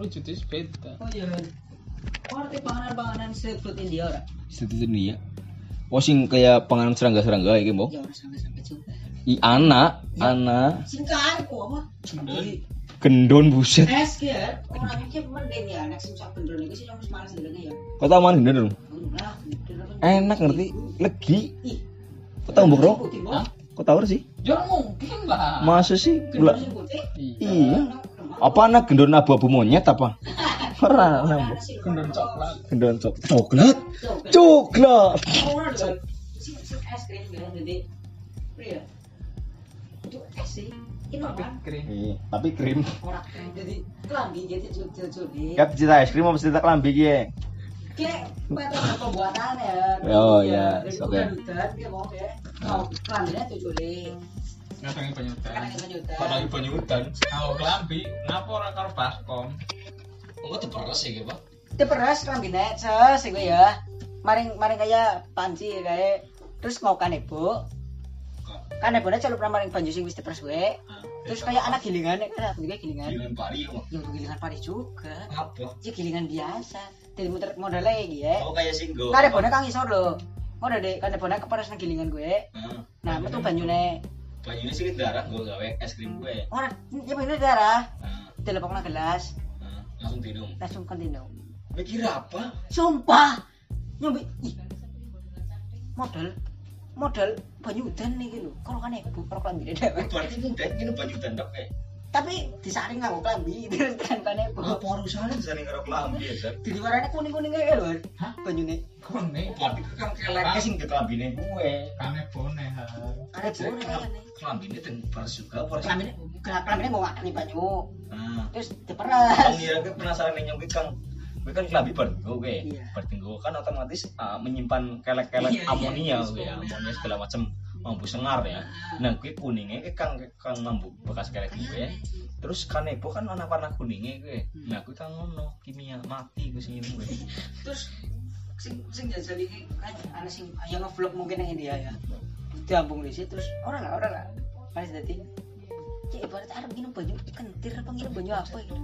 wujudnya beda. Oh iya. Ngerti panganan-panganan street food India ora? Ini ya. Oh sing kayak panganan serangga-serangga iki, Mbok. Ya sampai-sampai juga. I anak, anak Singkar kok apa? Gendon buset. es ya. Orang iki mending ya anak sing sak gendron iku sing wis males ya. Kau tahu mana gendon? Enak ngerti, legi. Kau tahu Mbok. Kau tahu sih? Ya mungkin lah. Masa sih? Gula. sing putih. Iya. Apa anak gendon abu-abu monyet apa? Ora, Mbok. Gendon coklat. Gendon cok coklat. Coklat. Sih. Ini Tapi krim. Jadi kelambi jadi jujur-jujur. Cerita es krim apa cerita kelambi ya? Kayak metode pembuatan ya. Oh, iya. Oke. ya. Mau kelambinya jujur deh. Ngatangi penyutan. Padahal penyutan. Kalau kelambi, ngapa orang karo baskom? Oh, terperes ya, Pak? Peras kelambine ses gue ya. Maring maring kayak panci kayak terus mau kanebo. Kanebo nya celuk maring banyu sing wis diperes gue. Terus kayak anak gilingan kan aku juga gilingan. Gilingan pari. Ya gilingan pari juga. Apa? Ya gilingan biasa. Jadi muter modalnya iki ya. Oh, kayak singgo. Kanebo kang isor lho. Modal deh kanebo keperes nang gilingan gue. Nah, Nah, metu banyune banyunya sih darah gue gawe es krim gue. ora ya bener darah. Nah, Telepon gelas, nah, langsung minum. langsung kontinu. Mikir apa? Sumpah. Nyombe ih. Modal modal banyu udan nih lho. Kalau kan ibu kalau klambi dhewe. Berarti mudah minum banyu tandok kayak. Tapi disaring nganggo klambi terus kan kan ibu. Apa urusannya sering karo kelambi ya, Zat? Di warnanya kuning-kuning kayak lho. Hah? Banyune. Kuning. Berarti kan sing ke kelambine gue. Kane bone ha. Ada bone Kelambine dan pers juga, pers. Klambi klambi mau ngakani banyu. Nah, Terus diperas. Ira ke penasaran nih nyongki Kang. Gue kan kelambi bertinggo gue. Iya. Kan otomatis ah, menyimpan kelek-kelek Iya, iya, amonia iya, gue, iya. amonia segala macam mampu sengar ya. Nah, gue kuningnya ke Kang Kang mampu bekas kelek gue. Terus kanebo kan warna warna kuningnya gue. Nah, gue kan ngono kimia mati gue sing gue. Terus sing sing iki kan ana sing yang nge-vlog mungkin yang India ya. Diambung di situ terus orang lah orang lah. Pas dadi Cik ibarat arep minum banyu kentir apa minum banyu apa gitu.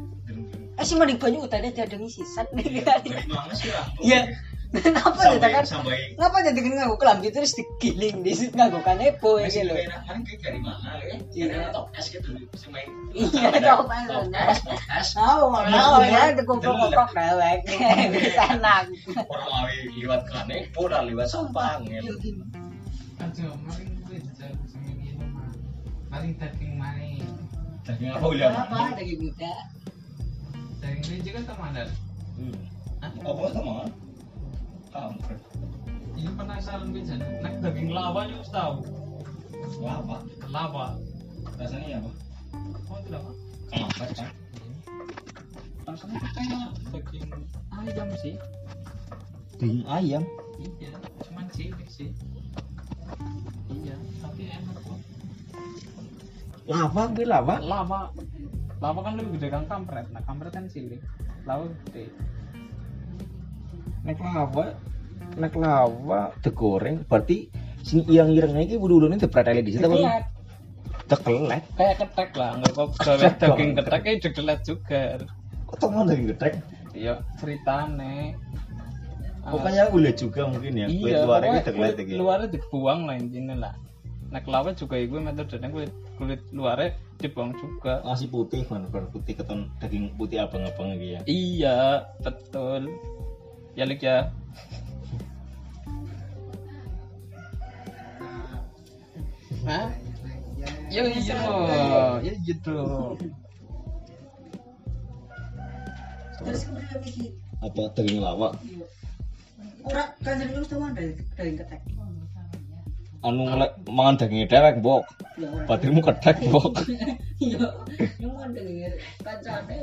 Eh sih mending banyu utane ada ngisi sat nih kan. Gimana sih lah? Iya. Ngapa jadi kan? Ngapa jadi kan nganggo kelambi terus digiling di situ nganggo kanebo ya gitu. enak kan kayak dari mana ya? Iya. Iya, top es gitu. Iya, top es. Top es, top es. Oh, mau ya dikumpul-kumpul dewek. Bisa enak. Orang mau liwat kanebo ora liwat sampang ya. Aduh, maring kuwi jajal sing ngene mah. Maring daging maning. Daging apa udah? Apa daging muda? Daging kelinci kan teman Hmm. Hah? Apa teman? Kampret. Ini penasaran gue jadi. Nek daging lawa juga tahu. Wah, apa? Lawa. Rasanya apa? Oh tidak pak. Kampret kan? Rasanya kayak daging ayam sih. Daging ayam. Iya, cuman cilik sih. Iya, tapi enak kok. Lava gue lava. Lava, lava kan lebih gede kan kampret. Nah kampret kan cilik. Lava gede. Nek lava, nek lava digoreng berarti sing ireng-irengnya iki wudu-wudune dipreteli di situ. Dekelet. Kayak ketek lah, nggak kok gawe daging ketek kayak dekelet juga. Kok teman daging getek? Iya, ceritane. Pokoknya ulet juga mungkin ya. Kulit iya, luarnya itu kulit iki. luarnya dibuang lah intinya lah. Nah kelapa juga itu metodenya kulit kulit luarnya dibuang juga. Masih putih, Bar. putih keton daging putih abang-abang iki ya. Iya, betul. Ya Lik ya. Hah? Ya iya, ya gitu. Terus Apa daging lava? Ora kan serius tuh dari daging ketek. Anu ngelek mangan daging dewek, Mbok. Ya. Batirmu kedek, Mbok. Iya. Yang mau daging kancane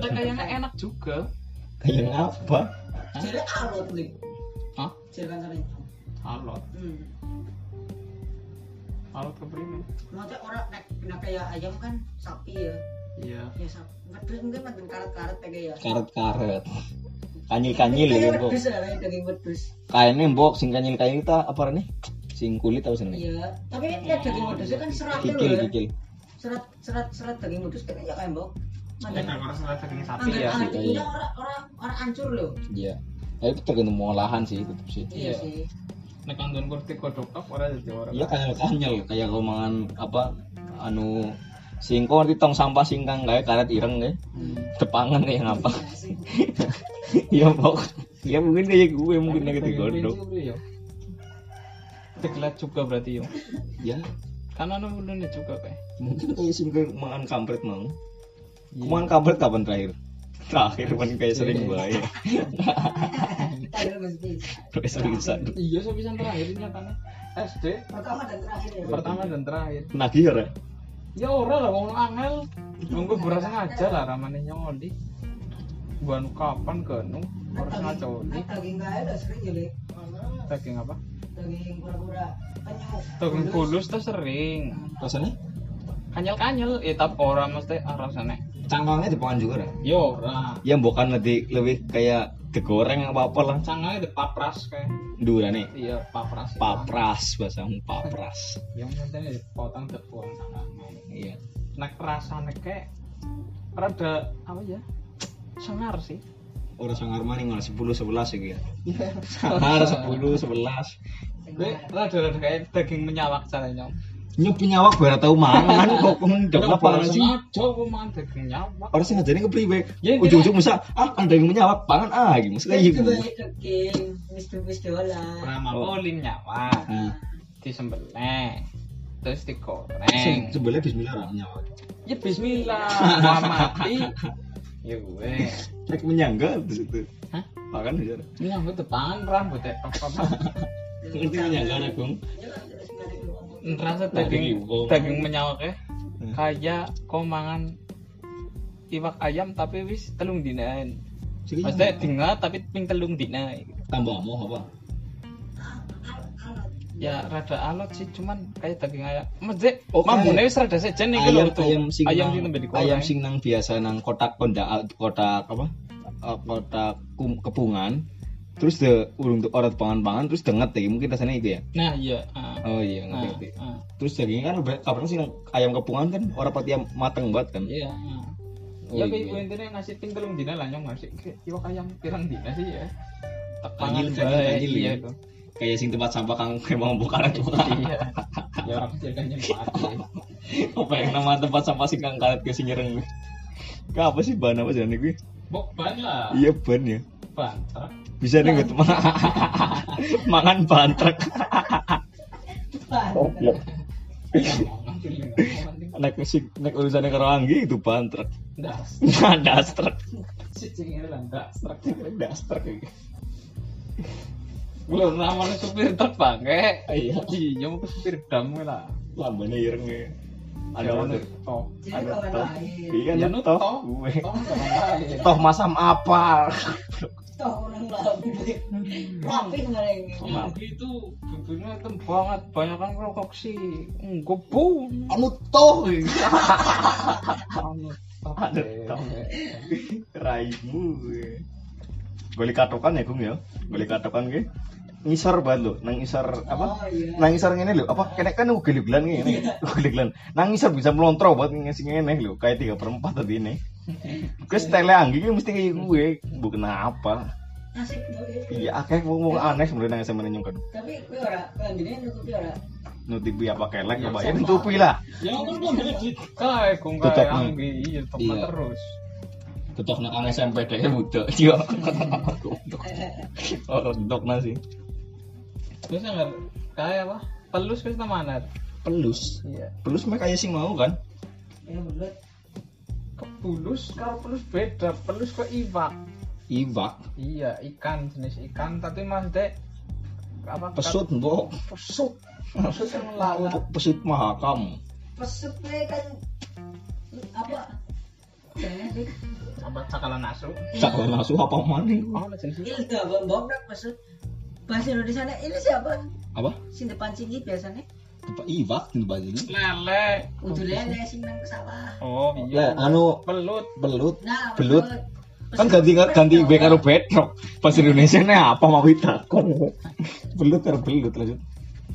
kayaknya enak juga. Kayak apa? Jadi alot nih. Hah? Jadi kancane. Alot. Hmm. Alot keprime? Maksudnya orang nek nek kayak ayam kan sapi ya. Iya. Ya sapi. Mungkin makin karet-karet kayak ya. Karet-karet. Kanyil-kanyil ya, Kayak Mbok. wedhus ya, kayak daging. Kayaknya Mbok sing kanyil-kanyil kita apa nih? Sing kulit tau sini. Iya, tapi nek daging wedhus kan seratnya Kikil, loh ya. kikil. Serat serat serat daging wedhus kayak ya kayak mbok. Mantan. Nek ora salah daging sapi ya. iya. dikunyah ora ora ora hancur lho. Iya. Tapi tergantung olahan sih tetap sih. Iya Iya. sih. Nek kandun kurti kodok tok ora dadi ora. Iya kayak kanyel kayak kalau mangan apa anu singko nanti tong sampah singkang kayak karet ireng ya. Tepangan kayak ngapa. Iya pok. Ya mungkin kayak gue mungkin kayak digodok. Teglat juga berarti yo. Ya Kan ana ulune juga kayak. mungkin kayak singko mangan kampret mau. Iya. Mangan kampret kapan terakhir? Terakhir kan kayak sering bae. Ayo mesti. Kayak sering sad. Iya sepisan terakhir nyatane. SD Pertama dan terakhir ya. pertama dan terakhir. Nagih ya. Ya ora lah wong angel. Nunggu berasa ngaja lah ramane nyoli. Buan kapan ganu ora sengaja oli. Daging gawe udah sering ya, Lek. Daging apa? Daging pura-pura penyuk. Daging kulus tuh sering. Rasanya Kanyel-kanyel, eh tapi ora mesti ah, rasane. cangkangnya dipangan juga Re? Ya ora. Ya bukan nanti lebih kayak digoreng apa apa lah. Cangane di papras kayak. Dura nih. Iya, papras. Papras bahasamu papras. Yang penting dipotong tepuan cangane. Iya. Nek rasane kayak rada apa ya? Sangar sih. Orang sangar maning malah 10 11 ya ya. Sangar 10 11. Gue rada-rada kayak daging menyawak caranya. Nyopi nyawak biar tau mangan kok ndok apa sih? Aku mangan daging nyawak. Orang sing ngajari kepriwe? Ya, intinya- Ujung-ujung masa ah ada yang menyawak pangan ah gitu. Maksudnya iya gitu. daging wis wis diolah. Pertama Oh. poling nyawak, Nah, disembelih, terus digoreng. sebelah bismillah ra menyawak. Ya bismillah, mau mati. Ya gue. Rek menyangga terus itu. Hah? Makan bisa. Nyambut depan rambut ya Ngerti menyangga nek, Bung? Rasa Daging daging menyawak ya. Hmm. Kayak kau mangan iwak ayam tapi wis telung dinaan. Sing Maksudnya tinggal tapi ping telung dina. tambah mau apa? Ya rada alot sih cuman kayak daging ayam. Maksudnya Oh, mambune wis rada sejen nih ayam tuh. ayam sing ayam nang- sing digoreng. ayam sing nang biasa nang kotak kondak kotak apa Eh, kotak kum- kepungan terus de urung tuh orang pangan-pangan terus denget deh mungkin rasanya itu ya Nah iya. ah. oh iya ngerti ngerti. ah. terus dagingnya kan kapan sih nang ayam kepungan kan orang pati yang mateng banget kan Iya. ah. Oh, ya iya. kayak gue intinya ngasih ping telung dina lah nyong ngasih iwak ayam pirang dina sih ya. Pangan kanyil, bae, kanyil, iya ya. Kayak sing tempat sampah kang emang bukan itu Iya. Ya orang kan mati. apa yang nama tempat sampah sing kang karet ke sing nyereng Kak, apa sih bahan apa sih gue Bok ban lah. iya ban ya Ban. truk. bisa nih gitu mangan ban truk iya nek sing nek urusannya karo Anggi itu ban truk Das. das truk Si cingir lah das. truk. das truk. Belum namanya supir truk bangke. iya Iya. mau ke supir dam gue lah. lambane ireng ya ada apa? tuh Toh. Ada iya Ya nu nu toh. toh. gue Toh toh masam apa? Toh orang lain. Rapi kemarin. Itu bibirnya itu banget. Banyak kan rokok sih. Enggak bu anu toh. Anu Anu, toh. raimu boleh katokan ya gung ya? Boleh katokan ge ngisor banget lo nang ngisor apa? Oh iya. nang ngisor ngene lho apa? Kene kan ugel-ugelan ngene. Ugel-ugelan nang ngisor bisa melontro buat ngisi ngene lho kayak tiga per empat tadi ini. Gue style anggi mesti kayak gue bukan apa Asik tuh itu. iya akeh wong wong aneh sebenarnya nang SMA nyong kan Tapi kowe ora, gini nutupi ora. nutupi apa kelek apa ya nutupi lah. Ya kan belum kayak gue Tutup, kayak Mang. anggi iya Iya. tepat terus. Ketok nang SMP deh budak yo oh dok nasi terus yang kayak apa? Pelus wis temenan pelus? Iya. Pelus mah kayak sing mau kan? Ya belut. kepulus kalau pelus beda. Pelus ke iwak. Iwak? Iya ikan jenis ikan. Tapi mas dek apa? Pesut mbok. Pesut. Pesut yang laut pesut mahakam Pesut kan apa? Apa cakalan nasu cakal nasu apa maning oh jenis Ini udah bom-bom pesut. Bahasa Indonesia ini siapa? apa Sing depan sini biasanya. apa iwak di baju ini lele Udah lele sing nang sawah. oh iya anu pelut belut Nah, Belut. kan ganti ganti B karo bedrock pas Indonesia nih apa mau takon belut karo belut lanjut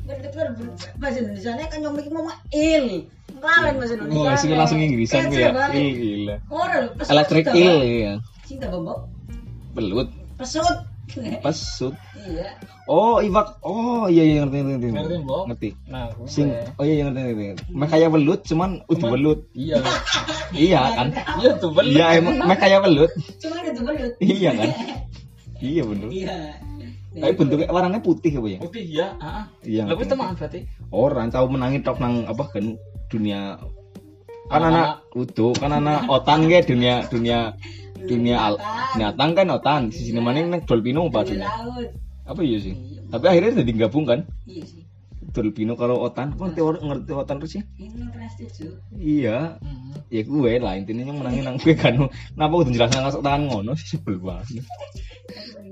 Belut bahasa Indonesia kan yang mikir ngomong il. Kelalen bahasa Indonesia. Oh, sih langsung Inggrisan gue ya. Electric sudah, eel Bang. ya. Cinta bombok. Belut. Pesut. Pesut. Iya. Oh, iwak. Oh, iya iya ngerti ngerti. Ngerti? Ngerti. Nah, gue. Sing oh iya iya ngerti ngerti. Mek kayak belut cuman udah Cuman- belut. Iya. Iya kan? Iya tuh bener. Iya emang mek kayak belut. Cuma itu belut. Iya kan? Iya bener. Iya. Tapi bentuknya warnanya putih apa ya? Putih ya. Heeh. Iya. Lah wis teman berarti. Orang tahu menangin tok nang apa kan dunia kan Anak-anak. anak utuh kan anak otan ge dunia dunia dunia al nyatang kan otan. Di sini mana nek dolpino apa apa iya sih? Tapi akhirnya jadi gabung kan? Iya sih. dolpino kalau otan. Kok ngerti orang ngerti otan terus sih Ini kelas tujuh. iya. Hmm. ya gue lah intinya yang menangin nang gue kan. Kenapa udah jelasnya ngasuk tangan ngono? Sih sebel banget.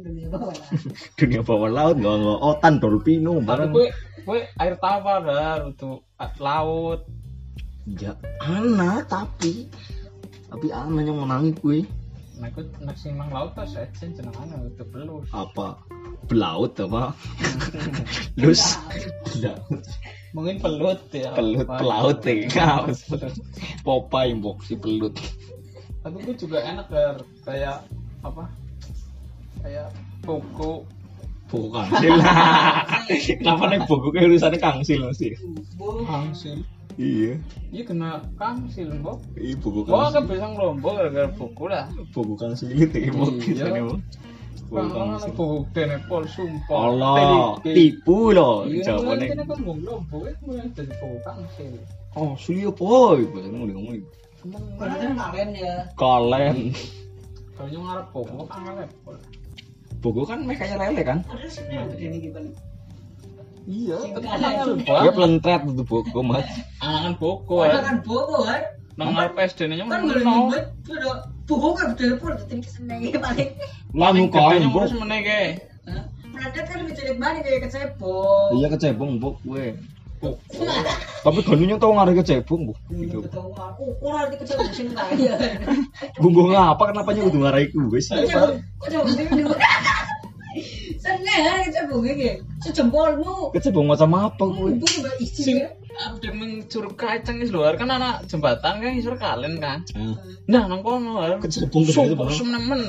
Dunia bawah lah. dunia bawah laut nggak nggak otan dolpino Tapi bareng gue gue air tawar dah untuk laut. ya anak tapi tapi anak yang menangin gue Nah, gue nak sing nang laut jenengan itu belus. apa belaut apa lus belaut Mungkin pelut ya. pelut Apa. pelaut ya Popeye mbok si pelut Tapi gue juga enak Ger. kayak apa? Kayak buku buku kangsil kenapa nih buku kayak urusannya kangsil sih kangsil. Iya Iya kena kangsil, Mbok. iya buku Gua kangsil kan bisa ngelombok gara-gara buku lah. buku kangsil itu ya mbok Iya. kisahnya mbok buku Bang, kangsil buku Denepol sumpah. Allah tipu loh Iya, kan kan ngomong lombok itu mulai dari buku kangsil. oh sulia boy bahasa ngomong ngomong Berarti kalian ya. kalian Kalau yang ngarep buku kan ngarep. buku kan mekanya lele kan Ada sih begini gimana? Iya, ngarep dia pelentret itu buku mas Angan ya. kan buku kan? Nang ngarep SD nya Kan ngono. nyebut, ada buku kan pun jadi kesenangan paling. lalu urus meneh ge. Hah? Peradat kan banget kayak kecebong. iya kecebong mbok gue tapi ganunya tau ngaruh kecebong bu gitu Betul aku di kecebong sini kaya. bumbu ngapa kenapa nya udah ngarahi gue sih Kecebong, kecebong. Seneng kecebong ini. Sejempolmu. kecebong macam apa mbak isi Sing ya. update nang Curug Kacang is luar kan anak jembatan kan isor kalen kan. Nah, Nah, nang kono lho. kecebong Sumpah banget. semen-men.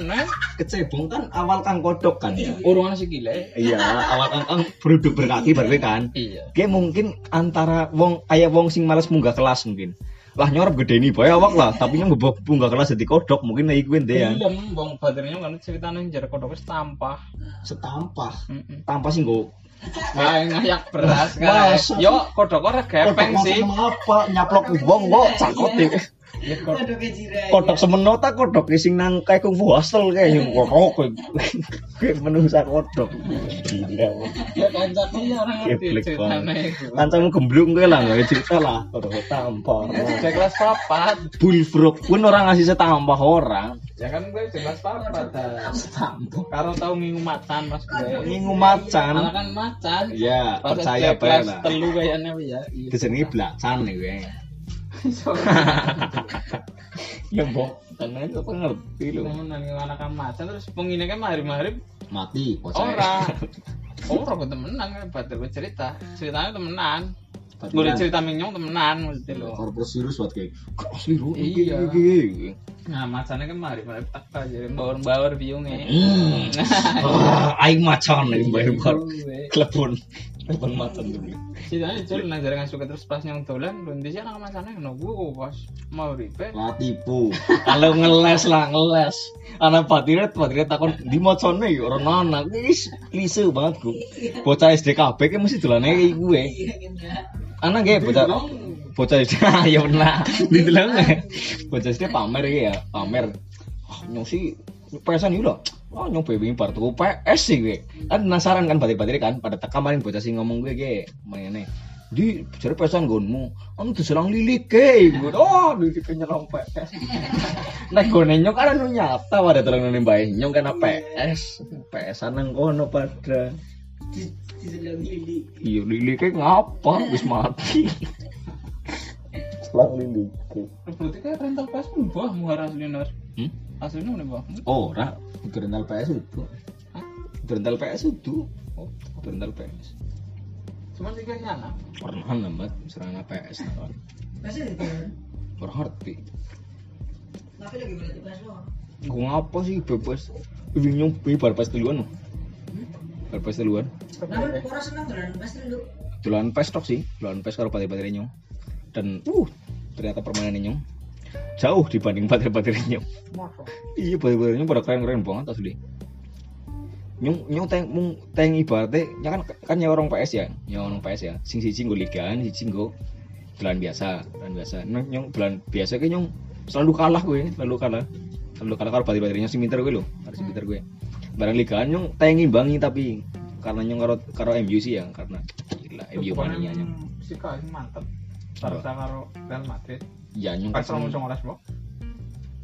kecebong kan awal kang kodok kan ya Urung ana sikile. iya awal kang kang beruduk berkaki berarti kan Iya. Kayak mungkin antara wong kayak wong sing males munggah kelas mungkin lah nyorop gede nih boy awak lah. Tapi yang ngebok munggah kelas jadi kodok mungkin lagi gue deh ya. Film bang baterainya kan ceritanya jarak kodok wis tampah. setampah. Heeh. tanpa sih gue Nah, ngayak beras kan. Yo kodok ora gepeng sih. apa? Nyaplok wong kok cakot Ya kodok Ada kejiran. kodok semenota kodok sing nang kayak kungfu hostel kayak yang kodok kayak menungsa kodok gila ya kancaku ya orang ngerti kancamu gemblung gue lah nggak cerita lah kodok tampar Saya kelas papat. bullfrog pun orang ngasih setampah orang Ya kan gue jelas papat. Karo tau minggu macan mas gue. Minggu macan. Kan macan. ya Pas percaya apa lah Telu kayaknya ya. Iya. belacan nih gue ya mbok karena itu apa ngerti lu Temen nang anak macan terus pengine kan mari-mari mati bocah ora. Ora gue temenan gue cerita. Ceritanya temenan. Gue kan- cerita minyong temenan maksudnya lo. korpus virus buat kayak asli lu Iya. iya Nah, macannya kan mari-mari tak aja bawar-bawar biungnya. Hmm. Ah, aing macan nih bayar bar Telepon telepon macan tuh Ceritanya cul nah jarang suka terus pas nyong dolan lu ndi sih macannya no gue pas mau ripe. lah tipu. Kalau ngeles lah ngeles. Anak patiret patiret takon di macane ya orang anak wis klise banget gue bocah SDKB kan mesti dolane kayak gue gitu anak gue bocah bocah SD ya benar. Di dalam bocah SD pamer ya pamer. Ah nyong sih pesan itu loh Oh nyong baby bar tuku PS sih gue. Kan penasaran kan batik-batik kan pada tak kemarin bocah sih ngomong gue gue. Mana di cari pesan gonmu anu diserang lilik ke gue oh lilik nyerang PS nah gue nyong kan anu nyata pada tolong nih bayi nyong kan PS PS nang kono pada. Di di sebelah lili. iya liliknya ngapa? Wis mati. Selang lilik Berarti kayak rental pas pun buah muara aslinya. Hmm? Aslinya mana oh ora itu rental PS itu Hah? rental PS itu Oh, itu rental PS Cuman tiga nyana. Pernah nambat serangan PS kan. Pasti itu. Ngerti. Tapi lagi berarti pas lo. Gue ngapa sih bebas? Lebih nyompi bar pas duluan. Bar pas duluan. Namun orang senang dolan pasti lu. Duluan tok sih, duluan PES karo baterai nyong. Dan uh ternyata permainan nyong jauh dibanding baterai-baterai nyong. Masa? Iya baterai nyong pada keren-keren banget asli. Nyong nyong teng mung teng ibaratnya ya kan kan ya orang PS ya, ya orang PS ya. Sing siji nggo ligaan, siji nggo bulan biasa, bulan biasa. Nah, nyong bulan biasa ke nyong selalu kalah gue, selalu kalah. Selalu kalah karo baterai nyong sing pinter gue karo sing pinter gue. Barang ligaan nyong teng imbangi tapi karena nyong karo karo MU sih ya, karena gila MU mania nyong. Si kain mantep. Barca karo Real Madrid. Ya nyong Pas kan rong songolas mbok.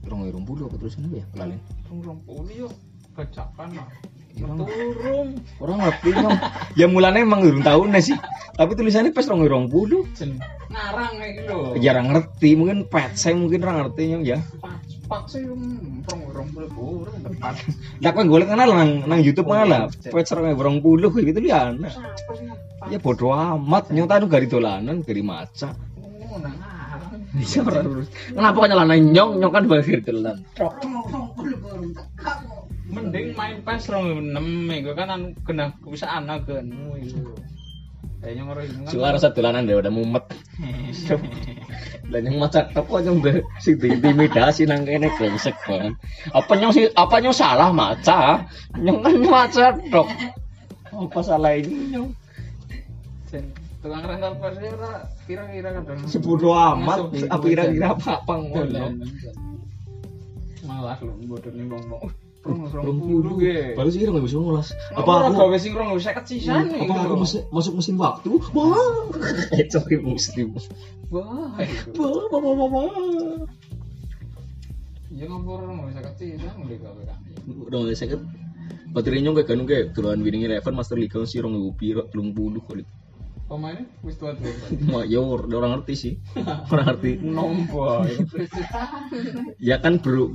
rong rong puluh apa terus ya kelalen. Rong rong puluh yo. Bacakan lah. Ya, Orang Turung. orang ngerti nyong. ya mulanya emang urung tahun sih. Tapi tulisannya pas rong rong. Jen ngarang kayak gitu. jarang ngerti mungkin pet saya mungkin orang ngerti nyong ya Pak sih rong rong puluh kurang tepat. lah kan golek kenal nang nang YouTube mana lah pet serang orang puluh kayak gitu ya nah. Siapa sih? ya bodoh amat nyong tanu gari dolanan gari maca Oh, nang ngarang. Iya, lurus. kenapa kok nyalana nyong? Nyong kan dolan. Mending main PES rong enam minggu kan anu kena bisa anak kan. Kayaknya ngoro itu kan. suara rasa dolanan daripada mumet. Dan yang kok nyong be sing diintimidasi nang kene brengsek banget apa nyong sih apa nyong salah maca nyong kan maca tok apa salah ini nyong tukang rental PES ya ora kira-kira kadang. sebodoh amat apa kira-kira apa ngono. Malas lu bodoh nih bong bong. Rong Rong ge. Baru sih nggak bisa ngulas. Apa aku gawe sing rong wis 50 sisan nih. apa aku masuk mesin waktu? Wah, itu muslim. Wah. Wah, wah, wah, wah. Ya ngopo rong wis 50 sisan udah gawe kan. Udah nggak sakit. Baterainya nggak kan kayak turunan winning eleven master league sih rong piro telung puluh kali. Pemainnya wis tua tua. Mak ya or- orang ngerti sih. Orang ngerti. Nombo. Ya kan bro.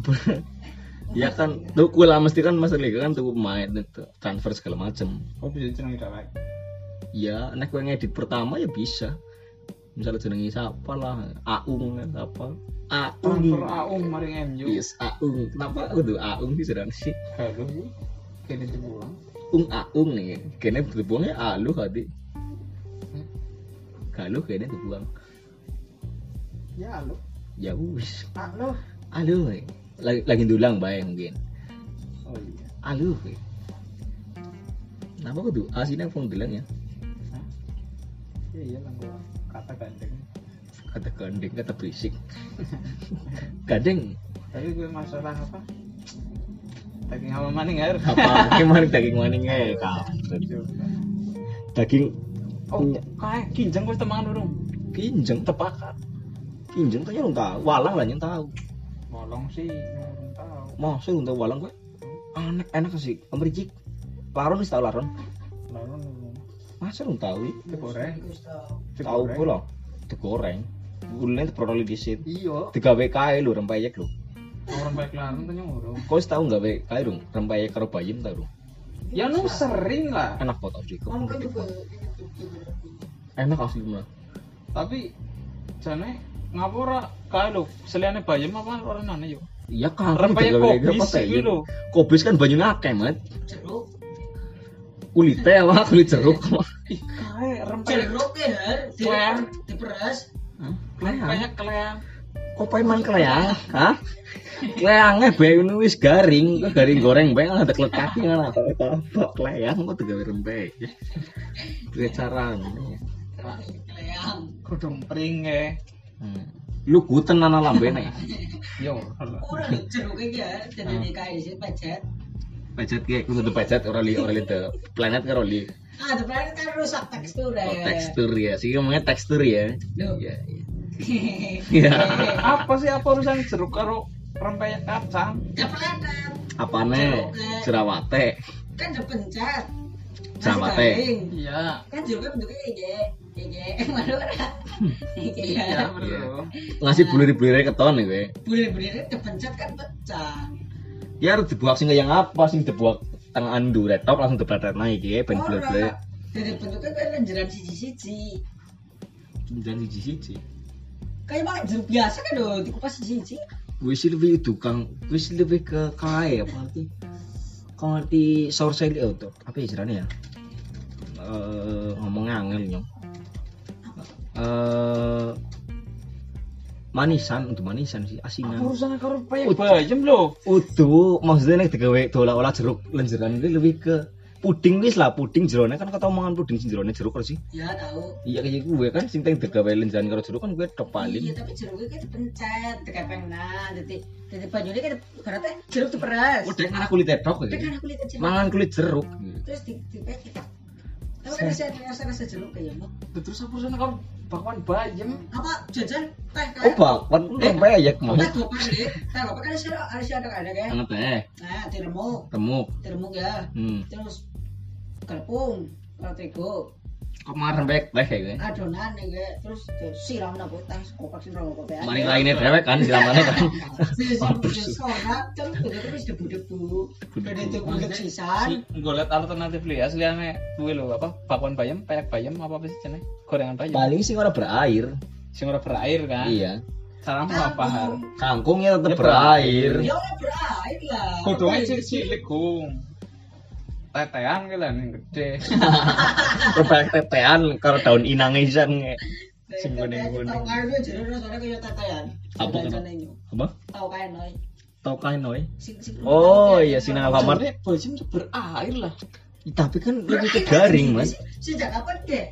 Ya kan, tuh kue lah mesti kan master league kan tuh pemain itu transfer segala macem. Oh bisa jeneng dawek. Ya, nek kowe ngedit pertama ya bisa. Misalnya jenengi siapa lah, Aung kan apa? Transfer Aung. Aung maring MU. Yes, Aung. Kenapa aku tuh Aung sih sedang sih? Halo. Kene dibuang. Ung Aung nih. Kene dibuangnya Alu kali. Kalau kene dibuang. Ya halo. Ya wis. Halo. Alu. eh. Lagi lagi dulang bae mungkin. Oh iya. Alu. eh. Kenapa aku tuh aslinya pun bilang ya? Iya iya lah kata gandeng. Kata gandeng, kata berisik. Gandeng. Tapi gue masalah apa? Daging sama maning air. Apa? Gimana daging maning eh? kampret. Daging Oh, kayak kinjeng wis temangan urung. kinjeng Tepakat. Kinjeng tuh nyong tahu, walang lah nyong tahu. Molong sih, urung tahu. Masa untuk walang gue? Enak enak sih, americik. Laron wis tau laron. Urung. Masa lu tahu ya? tau. Tahu gue loh. Digoreng. Gulanya diperoleh di sit. Iya. Digawe kae lho rempeyek lho. Orang baik laran tuh urung. Kau tau gawe kae lho rempeyek karo bayam tau lho. Ya nu sering lah. Enak kok tau sih. Ngomong kan juga. Enak asli mah. Tapi jane ngapura kae lho, seliane bayam apa ora nane yo. Iya kan, Rempeyek kobis iki lho. Kobis kan banyune akeh, Mat. Jeruk. Kulite apa kulit jeruk. Kae rempeyek Jeruk ya, Har. Di- Kleang. Diperas. Kleang. Kok paeman kleang? Hah? Kleange bae ngono wis garing, kok garing goreng bae ada klekati ngono apa apa kleang kok digawe rempeyek. Carane? Kleang. Kudung pringe. Hmm. Lu guten ana lambene. Yo. Ora lho, jeruk iki ya, jenenge kae sih pecet. Pecet ki kudu tuh pecet ora li ora li the planet karo li. Ah, depan kan rusak tekstur ya. Oh, tekstur ya. Sih ngomongnya tekstur ya. Iya, iya. Iya. Apa sih apa urusan jeruk karo rempeyek kacang? Ya pelanet. Apane? Jerawate. Kan dipencet. Masih Jerawate. garing. Iya. Kan jeruknya bentuknya ege. Ege. Mana ora? Ege Iya, ya. bro. Ngasih bulir-bulire keton nih gue. Bulir-bulirnya dipencet kan pecah. Ya harus dibuat sing yang apa sing dibuat tengah andu retop langsung dipletet naik ya ben Ora. bulir-bulir. Jadi bentuknya kayak lenjeran siji-siji. dan siji siji Kayak malah jeruk biasa kan loh, dikupas siji-siji. wis lebih itu kang wis lebih ke kaya apa arti kalau di lihat tuh apa ya caranya ya? Eh, ngomong angel nyong. Eh manisan untuk manisan sih asinan urusan karo payak bayam lho Udu, maksudnya nek digawe dola-olah jeruk lenjeran ini lebih ke puding wis lah, puding jerone kan kata omongan puding sing jerone jeruk karo sih. Ya tahu. Iya kayak gue kan sing teng digawe lenjeran karo jeruk kan gue tok Iya, paling. tapi jeruknya kan dipencet, dikepengan, jadi jadi banyunya kan karena jeruk diperas. Udah kan kulit tok kayak. kan kulit jeruk. Mangan kulit jeruk. Terus di di Tapi kan bisa rasa rasa jeruk kayak mau. terus apa urusan karo bakwan bayam Apa jajan teh Oh bakwan Eh, rempeyek mau. Teh gopak deh. Teh gopak kan ada ada ada ada. Ana teh, Nah, diremuk, remuk. diremuk ya. Hmm. Terus glepung, kalau tego, Kemarin teh kayak gue. adonan nih kayak terus siram napa teh gopak siram gopak ya. Mari lainnya dewek kan siramane kan. Sekolah, terus begitu terus debu-debu. Udah itu bulat sisan. gue liat alternatif li aslinya gue lho apa bakwan bayam payak bayam apa apa sih jenenge gorengan bayam Paling sing ora berair. sing ora berair kan Iya. caranya apa har Kangkungnya tetep Ya, berair. Ya udah berair lah. Godongnya cilik-cilik gong tetean gitu lah yang gede Rempeyek tetean karo daun inangisan nge. Sing Tahu kuning-kuning. kan dia jadi rasanya kayak tetean. Apa. Apa? Tahu kan noy. Tau kain noy. Sing sing. Oh iya sing nang Alfamart. Tuh berair lah Tapi kan lebih ke garing, Mas. Sejak kapan deh?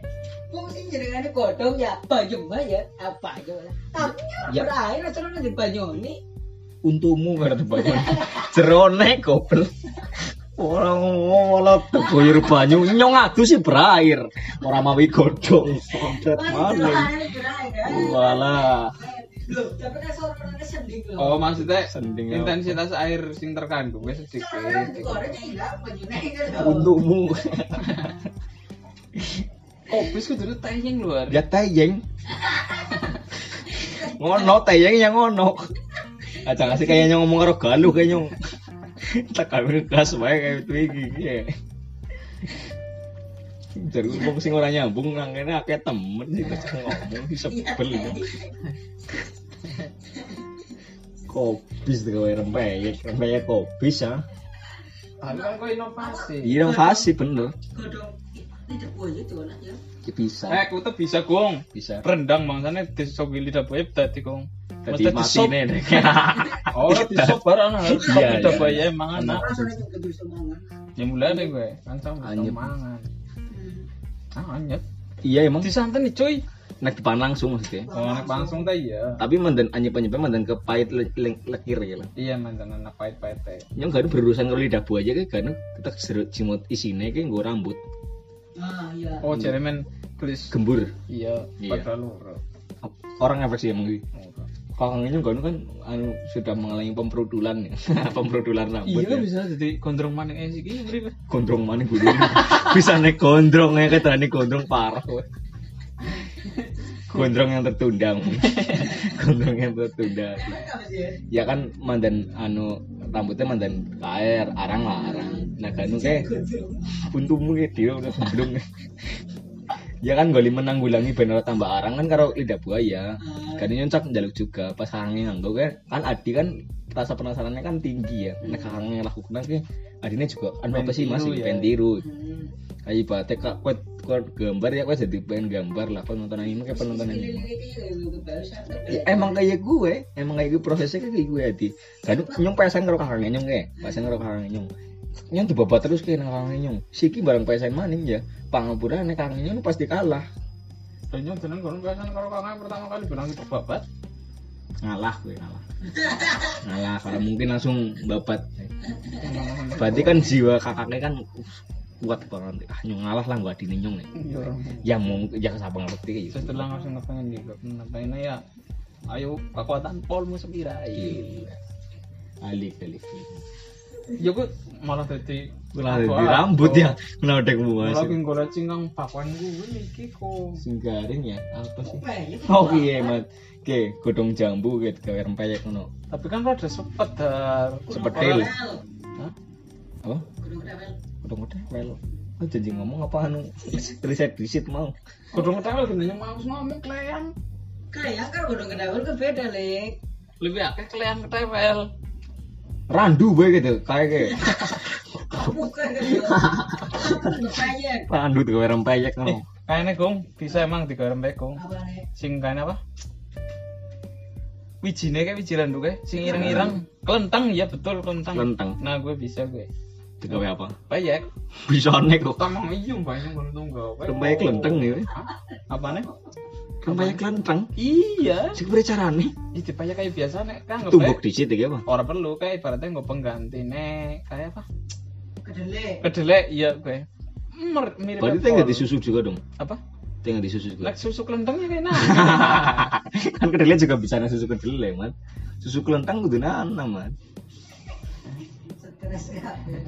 Wong sing jenengane godhong ya bayem ya apa aja. Tapi Ya. ya berair terus nanti banyoni. Untukmu karo banyu. Jerone goblok. Orang ngolah tegoyur banyu nyong adu sih berair. Ora mawi godhong. Sompret mana. Walah. Loh. oh maksudnya Sending apa? intensitas air sing terkandung wis sedikit. Untukmu. kopi kudu tayang luar Ya tayeng. Ngono tayeng yang ngono. Aja ngasih kayak nyong ngomong karo galuh kayak nyong. Tak kawin gas wae kayak itu ya. Jadi ngomong sing ora nyambung nang kene akeh temen terus ngomong sebel. ya. Kopis gawe rempeyek, rempeyek kopis ya. tapi kan kok inovasi Iya pasti bener. Godhong ini debu aja tuh anaknya. Ya, bisa. eh aku tuh bisa gong Bisa. rendang bangsane disogi lidah bayam dadi gong Tadi Mesti mati nih deh. oh disop barang harus Iya, sop iya. nah. Mangan. ya mulai deh gue kan sama bisa Anyep. mangan Hmm. ah anyep Iya emang disanten nih cuy naik depan langsung maksudnya. oh nek langsung teh iya Tapi mandan anyep anyepnya mandan ke pahit le- le- lekir ya lah. iya mantan anak pahit-pahit teh Yang gak ada berurusan kalau lidah buah aja kayak kan kita serut cimut isine kayak gue rambut Ah iya. oh jadi men tulis gembur. iya Iya. padahal Orang efek sih emang Loro. Kakangnya kan kan anu, sudah mengalami pemprodulan ya. pemprodulan rambut. iya ya. bisa jadi gondrong maning sih iki beri Gondrong mana gue Bisa naik gondrong ya nih gondrong parah. gondrong yang tertunda. gondrong yang tertunda. Ya kan mandan anu rambutnya mandan kair, arang lah arang. Nah kan kayak buntumu kayak dia udah sebelum ya kan goli menanggulangi benar tambah arang kan karo lidah buaya kan ini nyocok jaluk juga pas kakangnya nganggo kan kan adi kan rasa penasarannya kan tinggi ya. Nah kakangnya lakukan kan adinya juga anu apa sih masih ya. pengen tiru Hmm. kayak ibaratnya kak kuat kuat gambar ya kuat jadi pengen gambar lah penonton anime kayak penonton anime. Ya, emang kayak gue emang kayak gue prosesnya kayak gue adi. Kan nyong pesan karo kakangnya nyong kayak. Pesan karo kakangnya nyong nyong dibabat terus kayak nang kakangnya nyong siki barang pesan maning ya. Pangapurane kakangnya nyong pasti kalah nyong jeneng kono biasanya kalau kakak pertama kali bilang itu babat. Ngalah gue ngalah. Ngalah kalau mungkin langsung babat. Berarti kan jiwa kakaknya kan uh, kuat banget. Ah nyong ngalah lah gua adine nyong nih. Ya mau ya kesapa ngerti kayak gitu. Setelah langsung ngapain juga ngapain ya ayo kekuatan polmu sepira Iya. alik alik ya gue malah jadi Malah di rambut ya kenapa dek malah muas gue golek cinggang pakwan gue iki kok singgaring ya apa sih ya? oh iya mat Oke, godong jambu gitu gawe rempeyek ngono. tapi kan rada sepet dar Sepetil. Hah? Apa? Godong kodel. Oh, jadi ngomong apa anu riset riset mau. kudu ngetewel gendanya mau ngomong klean Kayak kan udah kedawal ke beda lek. lebih akeh klean ketewel Randu bae gitu, kayak kayak randu tuh kayak rempeyek ngono. kayaknya gong bisa emang bae gong Apa nih? sing kayaknya apa wijine kayak wiji randu kayak sing ireng-ireng kelentang ya betul kelentang Kelentang. nah gue bisa gue Digawe apa? payek Bisa nek kok. tamang iyum banyak kelentang gawe Rempeyek kelenteng ya. apa nih Rempeyek kelenteng. iya Sing carane? itu payek kayak biasa nek kan Tumbuk dhisik iki apa? orang perlu kayak ibaratnya nggak pengganti nek kayak apa Kedelai. kedelai iya gue Mer- mirip Berarti teh nggak disusu juga dong. apa Teh nggak disusu juga. lek susu kelentangnya kayak nah kan kedelai juga bisa susu kedelai, man. Susu kelentang kudu nanam, man.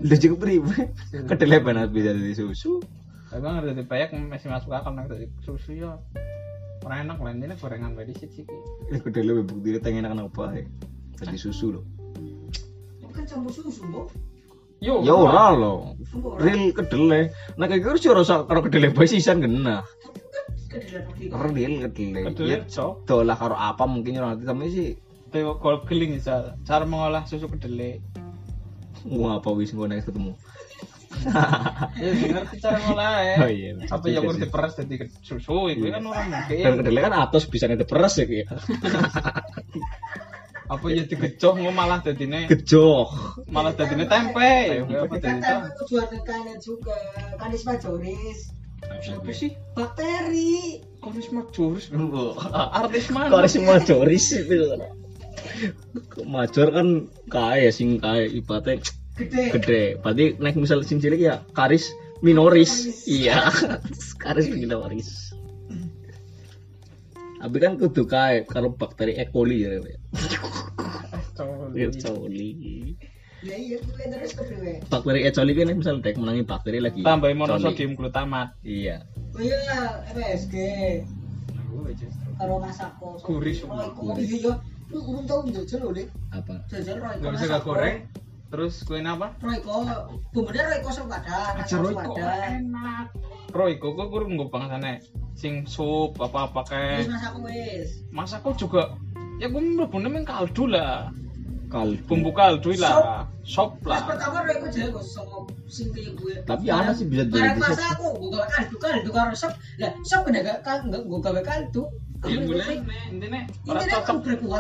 Cukup ribet. Kedelai benar bisa jadi susu. Emang ada di payek masih masuk akal dari susu ya. Orang enak lah ini gorengan bae disit sih. Ini kedelai bukti teh enak apa ya. Jadi susu loh. Kan campur susu, Bu. Yo. Ya ora loh. Real kedelai. Nah kayak gitu sih rasa karo kedelai bae sisan kena. Real kedelai. Kedelai Ya cok. dolah karo apa mungkin orang nanti tapi sih Teo kol geling bisa cara mengolah susu kedelai. Wah apa wis ngono next ketemu. Ya sih ngerti cara ngolah ya. Oh iya, Apa ya kurang diperas jadi susu itu kan orang Dan mungkin. kedelai kan atas bisa nanti peres ya kayak. Apa ya digecoh ngo malah dadine Gejok. malah dadine tempe. Jadi aku jual kanan juga. Kanis majoris. Apa sih? Bakteri. Koris majoris. Artis mana? Koris majoris itu. Major kan kaya sing kaya ibaratnya Gede. gede. Berarti naik misal sing cilik ya karis minoris. Iya. karis minoris. Tapi kan kudu kaya kalau bakteri E. coli ya. E. coli. Ya iya, terus. Bakteri E. coli kan misal dek menangi bakteri lagi. Tambahin monosodium glutamat. Iya. Oh iya, MSG. Karo masako. Gurih semua. Iya, lu belum tahu jajal loh, Dek. Apa? Jajal. Gak bisa gak goreng. Terus kue apa? Royco, bumbunya Royco selpada, Aja Royco selpada. enak. Royco kok kurang gue bangsane. Sing sup apa-apa kayak Wis masakku juga ya gue mlebune meng kaldu lah. Kaldu. Bumbu kaldu lah. Sop Pas lah. pertama Royco jago sama sing kayak gue. Tapi ana sih bisa jadi pas aku, gue gawe kaldu kaldu karo sop. Lah, sop kena gak kan enggak gue gawe kaldu. Ya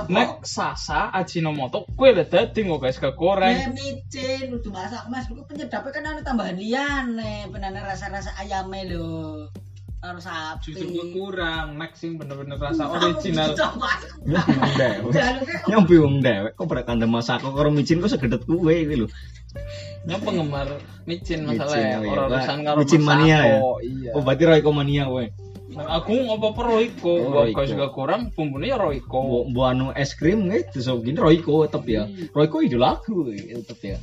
Nek sasa ajinomoto kue lah dadi kok guys gak Ya goreng. micin, udah masak mas, penyedapnya kan ada tambahan liane, penana rasa-rasa ayamnya loh, harus sapi. Justru gue kurang. Sing bener-bener rasa original. Nyambung dewek. Nyambi wong dewek kok pada kandang masak kok karo micin kok segedet kuwe iki lho. Yang penggemar micin masalah oh iya. orang urusan karo Micin mania ya? Iya. Oh berarti Royco mania kowe. Nah, aku apa-apa Royco, Oh, gua Royco. juga kurang bumbunya ya Royco. Bu, bu anu es krim gitu so gini Royco tetep ya. Royco idola aku tetep ya.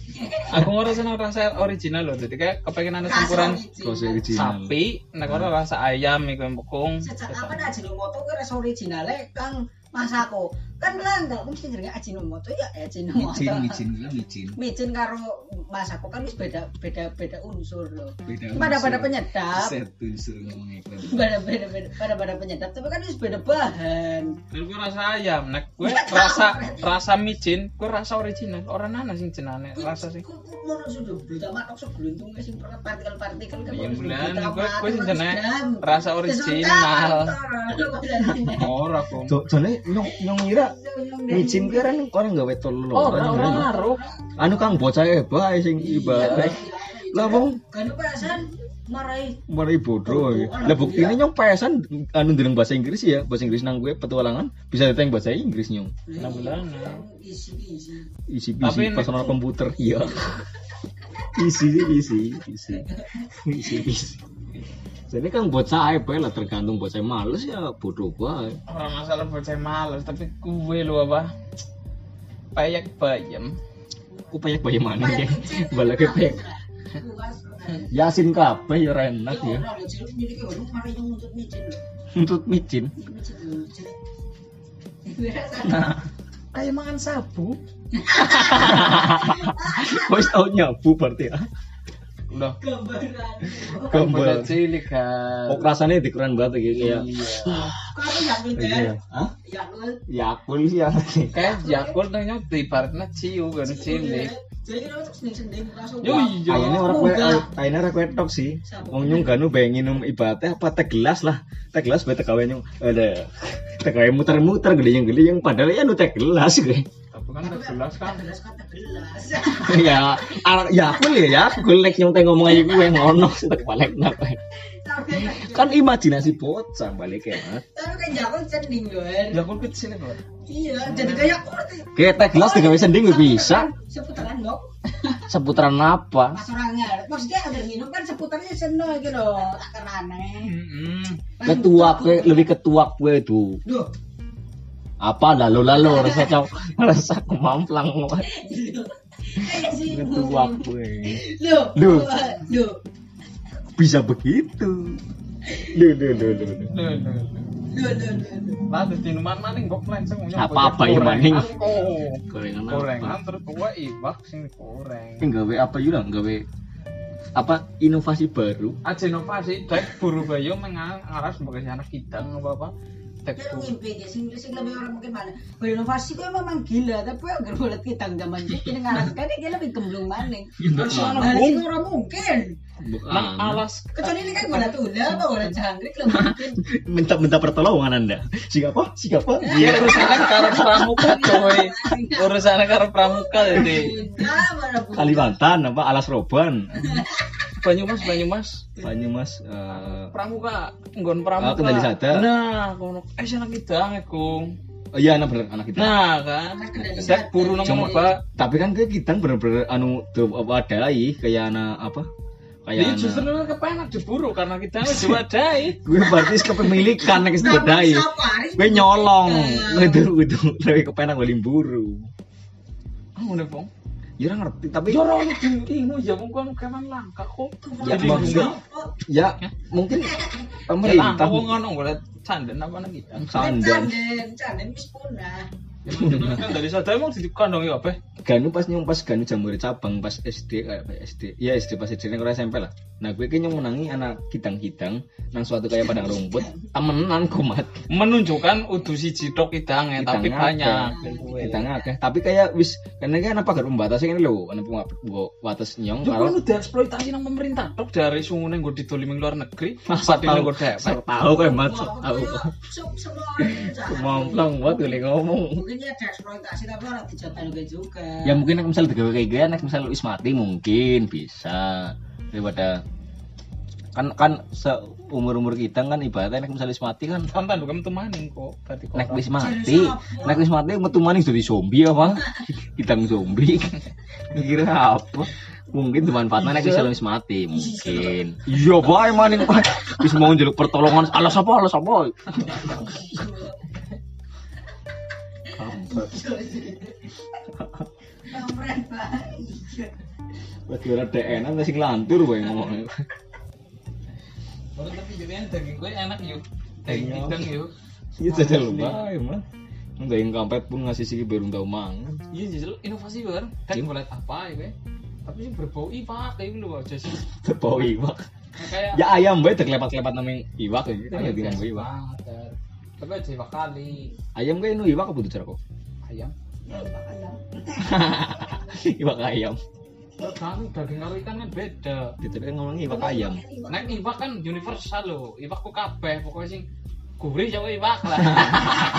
Aku ngerasa rasa original loh, jadi kayak kepengen ada campuran sapi, nek ora rasa ayam iku empukung. Sejak kapan Ajinomoto ke rasa originalnya Kang Masako? Kan langgal, mesti jenenge Ajinomoto ya Ajinomoto. Micin micin ya micin. Micin karo Masako kan wis beda beda beda unsur loh. Beda Pada pada penyedap, Set unsur ngomong iklan. pada beda beda pada pada penyedap, tapi kan wis beda bahan. Nek gue rasa ayam, nek gue rasa rasa micin, gue rasa original. Orang nana sing jenane rasa sing. Mau sudah berita matok sebelum sing partikel-partikel kan. Iya, harus bulan. berita Gue- gue sing sedang. rasa original. Sesuatu. Ora kok. Soalnya nyong nyong ngira kira nih orang gawe telur. Ora ora ngaruh. Anu kang bocah e bae sing ibarat. Lah wong Kan perasaan marai mari bodoh ya. Lah buktinya nyong pesan anu ndeleng bahasa Inggris ya, bahasa Inggris nang gue petualangan bisa diteng bahasa Inggris nyong. Enam bulan. isi isi. Isi personal komputer iya. isi isi isi isi isi. Jadi kan bocah ae bae lah tergantung bocah males ya bodoh bae. Ora masalah bocah males, tapi gue lu apa? Payak bayam. Ku payak bae mana ya? Balake pek. Yasin kabeh ya enak ya. Orang marai yang untuk micin loh. Kayak makan sabu. Wis tau nyabu berarti ya. Udah gambaran Gambar. cilik kan. Oh rasanya dikuran banget gitu Iya. kan Hah? yakul Yakul sih ya. Kayak jakul nanya ibaratnya ciu kan cilik. jadi kita untuk sendiri-sendiri langsung Yo iya. Kayaknya orang kue, kayaknya orang kue tok sih. Wong nyung ganu bayangin minum ibaratnya apa teh gelas lah. Teh gelas bae tekawe nyung. Ada. Tekawe muter-muter geliyang-geliyang padahal ya nu teh gelas gue. Kan udah jelas kan. gelas kata gelas ya, ar- ya aku ya, ya aku lek nyung teh ngomong aja gue ngono sih tak balik napa. Kan imajinasi bocah balik ya, Mas. tapi kan yakul sending kan Jakul kecil kok. iya jadi kayak Kayak teh gelas digawe sending gue bisa. seputaran dong Seputaran apa? pas orangnya maksudnya agar minum kan seputarnya seneng gitu tak kerane Heeh. Ketua lebih ketua kue tuh. Duh, Apa lalu lalu rasa caw rasa kemamplang ketua. Duh, Duh. duh, Bisa begitu. Duh, duh, duh, duh, duh. Duh, duh, duh. duh, duh, duh. Lah dadi numan maning kok melenceng nyong Apa-apa bocah ya, maning. gorengan. Gorengan apa? Terus kowe ibak sing goreng. Ini gawe apa juga gawe apa inovasi baru Aja inovasi, dek buru bayo mengang aras sebagai anak kita apa apa. Buru. ngimpi dia sing sing lebih orang mungkin mana. Berinovasi kok memang gila, tapi agar bulat kita zaman ini ngaras kan dia lebih gemblung maning. Mana, Bung? sing orang mungkin. Nang alas Kecuali ini kan gula tuna apa gula jangkrik lebih mungkin. minta minta pertolongan anda siapa siapa Iya urusannya karo pramuka coy. Urusannya karo pramuka jadi. Kalimantan apa alas roban Banyumas Banyumas. Banyumas eh, Pramuka, nggon pramuka. Ah, Kendali Sada. Nah, kono eh sana kita ngekung. oh iya anak bener anak kita Nah, kan. Dek buru nang Cuma- mbak. tapi kan kayak kita bener-bener anu tuh apa adai kayak anak apa kayak Jadi justru anak kepenak diburu karena kita wis diwadai. gue berarti kepemilikan nek adai siapa? Haris gue nyolong itu itu lebih kepenak beli buru Ah, ngono, Bang. Ya ngerti tapi Ya ora ono dingmu ya mung kono kewan langka kok. Ya, Jadi maksudnya- enggak. ya mungkin Ya pemerintah wong ngono golek canden apa nang kita. sandan Canden, canden wis punah. Kan dari sadar emang dikandong ya apa? Ganu pas nyong pas Ganu jamur cabang pas SD kayak SD ya SD pas SD nih SMP lah nah gue kayaknya menangi anak hidang-hidang nang suatu kayak padang rumput temenan kumat Menunjukkan udu siji tok kidange tapi banyak. hidangnya akeh tapi kayak wis karena kan apa pagar pembatas ini lho ana pembatas nyong Yo karo kan udah eksploitasi nang pemerintah tok dari sungune nggo didolimi luar negeri, pasti tahu nggo depek. Tahu kayak sok tahu buat gue ngomong Mungkin ya ada eksploitasi tapi orang dijatain juga. ya mungkin nek misal digawe kayak gini nek misal wis mati mungkin bisa. Daripada kan kan seumur umur kita kan ibaratnya nek misal wis mati kan Kan tanduk metu maning kok. Berarti nek wis mati nek wis mati metu maning jadi zombie apa? Hidang zombie. Mikirnya apa? Mungkin dimanfaatnya nek misal wis mati mungkin. iya. Bae maning wis mau njaluk pertolongan. Alas apa alas apa Keren banget. lagi ora DN sing lantur wae ngomong Baru tapi jadinya daging gue enak yuk. Daging hidang yuk. iya jajal bae mah Daging kampret pun ngasih sih baru tahu mangan. Iya jajal inovasi bar. Iya. boleh apa ya gue. Tapi sih berbau iwak kayak gitu aja sih. Terbau iwak. Ya ayam bae terkelepat-kelepat namanya iwak ya. Kan ya biasa iwak. Tapi aja iwak kali. Ayam kayak nu iwak apa tuh cara kok? Ayam. iwak ayam. Tergantung daging karo ikan kan beda. Gitu kan ngomongnya iwak ayam. Nek iwak kan universal loh. Iwak kok kabeh pokoknya sing gurih sama iwak lah.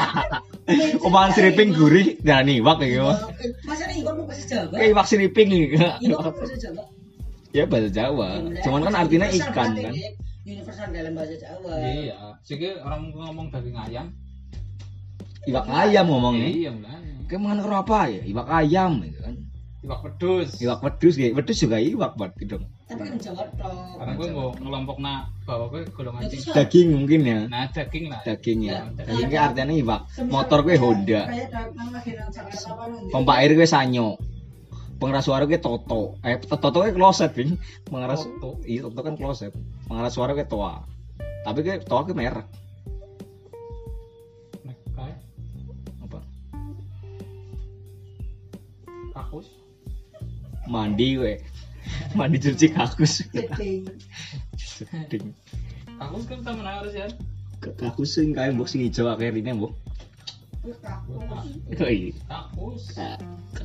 Omongan seriping gurih dan iwak kayak gitu. Masa ikan mau bahasa Jawa? Kayak iwak seriping nih. Ikan mau bahasa Jawa? Ya bahasa Jawa. Cuman kan artinya ikan kan. Universal dalam bahasa Jawa. Iya. Siki orang ngomong daging ayam. Iwak ayam ngomongnya. Iya lah. Kayak makan apa ya? Iwak ayam gitu kan. Iwak pedus. Iwak pedus kayak pedus juga iwak berarti dong. Tapi kan Jawa tok. Karena gue mau ngelompok nak bawa gue golongan. Daging mungkin ya. Nah daging lah. Daging ya. Ya, Daging artinya iwak. Motor gue Honda. Pompa air gue Sanyo. Pengeras suara gue Toto. Eh Toto gue kloset, Bing. Pengeras Toto? Iya, Toto kan kloset. Pengeras suara gue Toa. Tapi gue Toa gue merek. Nek kae Apa? kakus. Mandi gue. mandi cuci kakus Kakus kan temen harus ya. kakus kae mbok sing ijo akhirnya mbok oh iya Kakus. Ka-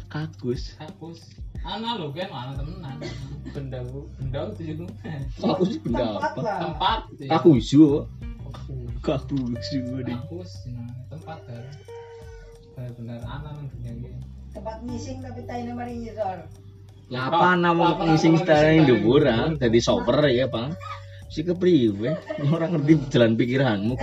kakus Kakus. Ana lo kan mana temenan. Benda benda itu juga. kakus benda apa. Tempat. ya. kakusu Kakus. kakusu ding Kakus. nah, Tempat kan. Benar-benar ana nang dunia ini. Tempat missing tapi taine mari ngisor. lah apa nama ngising setara yang dhuwur dadi soper ya bang si kepriwe orang ngerti jalan pikiranmu.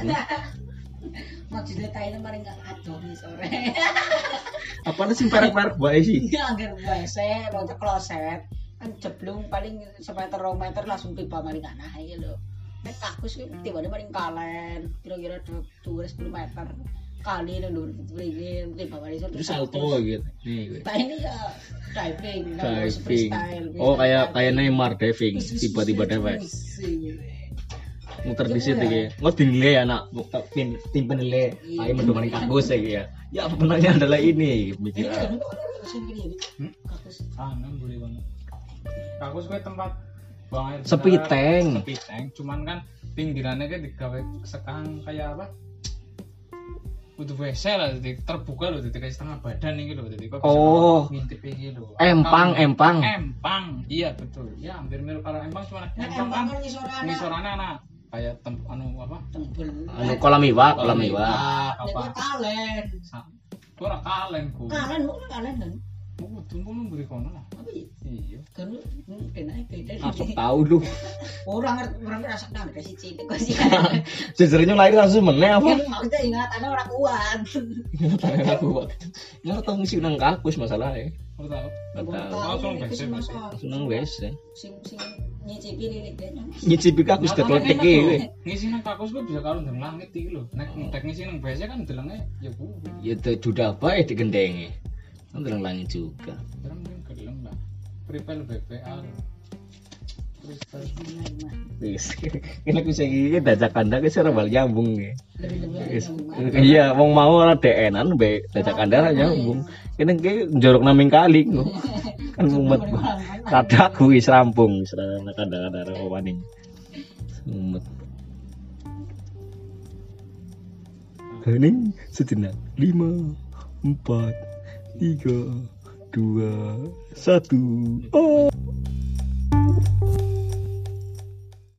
Maksudnya taine mari nggak ado ngisor. apa sing parek-parek bae sih Iya, anggar WC, mau kloset. Kan jeblung paling semeter rong meter langsung tiba mari kanah ya lho. Nek kakus ki tibane mari kalen, kira-kira dhuwur 10 meter. Kali nang dhuwur mriki tiba mari iso. terus salto gitu nih Nah ini ya diving, diving freestyle. oh kayak kayak Neymar diving tiba-tiba diving muter di situ ya nggak dinilai anak tim tim penilai ayo mendomani kagus ya ya ya benarnya adalah ini mikir ah. Hmm? Ana boleh banget. Kakus gue tempat buang air. Sepi beneran. tank. Sepi tank. Cuman kan pinggirannya kan digawe sekang kayak apa? Butuh WC lah, jadi terbuka loh, jadi kayak setengah badan nih gitu, jadi kok Oh. ngintip gitu. empang Kalau- empang Empang, iya betul. Ya hampir mirip kalau empang cuma empang kan empang ngisorane. ngisorannya anak kayak tem anu apa? Tembel. anu kolam iwak kolam Nek apa? kalen. Sa- Ora kalen ku. Kalen kalen Mau tunggu lu beri kono lah. Apa ya? Iya. Kan lu mungkin aja beda. asap tahu lu Orang ngerti orang ngerasa nang dari cilik kok sih. sejernya lahir langsung meneh apa Kan maksudnya ingatannya orang kuat. Ingatannya aku waktu nggak tahu ngisi nang kakus masalahnya Ora tahu. nggak tahu Langsung Itu WC, sih WC. masalah. langsung nang wes Sing sing nyicipi lirik kayaknya. nyicipi kakus we. tuh. Ngisi nang kakus gue bisa kalau ndang langit iki lho. Nek nek ngisi nang WC kan delenge ya bu. ya tuh sudah apa ya digendengi kan terang langit juga Sekarang mungkin gelem lah. Prepare BPA. Wis, kena sing iki dajak kandang ki ora bal nyambung ya. Iya, wong mau ora DN-an be dajak kandang ra nyambung. Kene ki njorok naming kali. Kan mumet. Kadaku wis rampung wis kandang-kandang ora wani. Mumet. Hening sejenak. 5 4 3 2 1 Oh.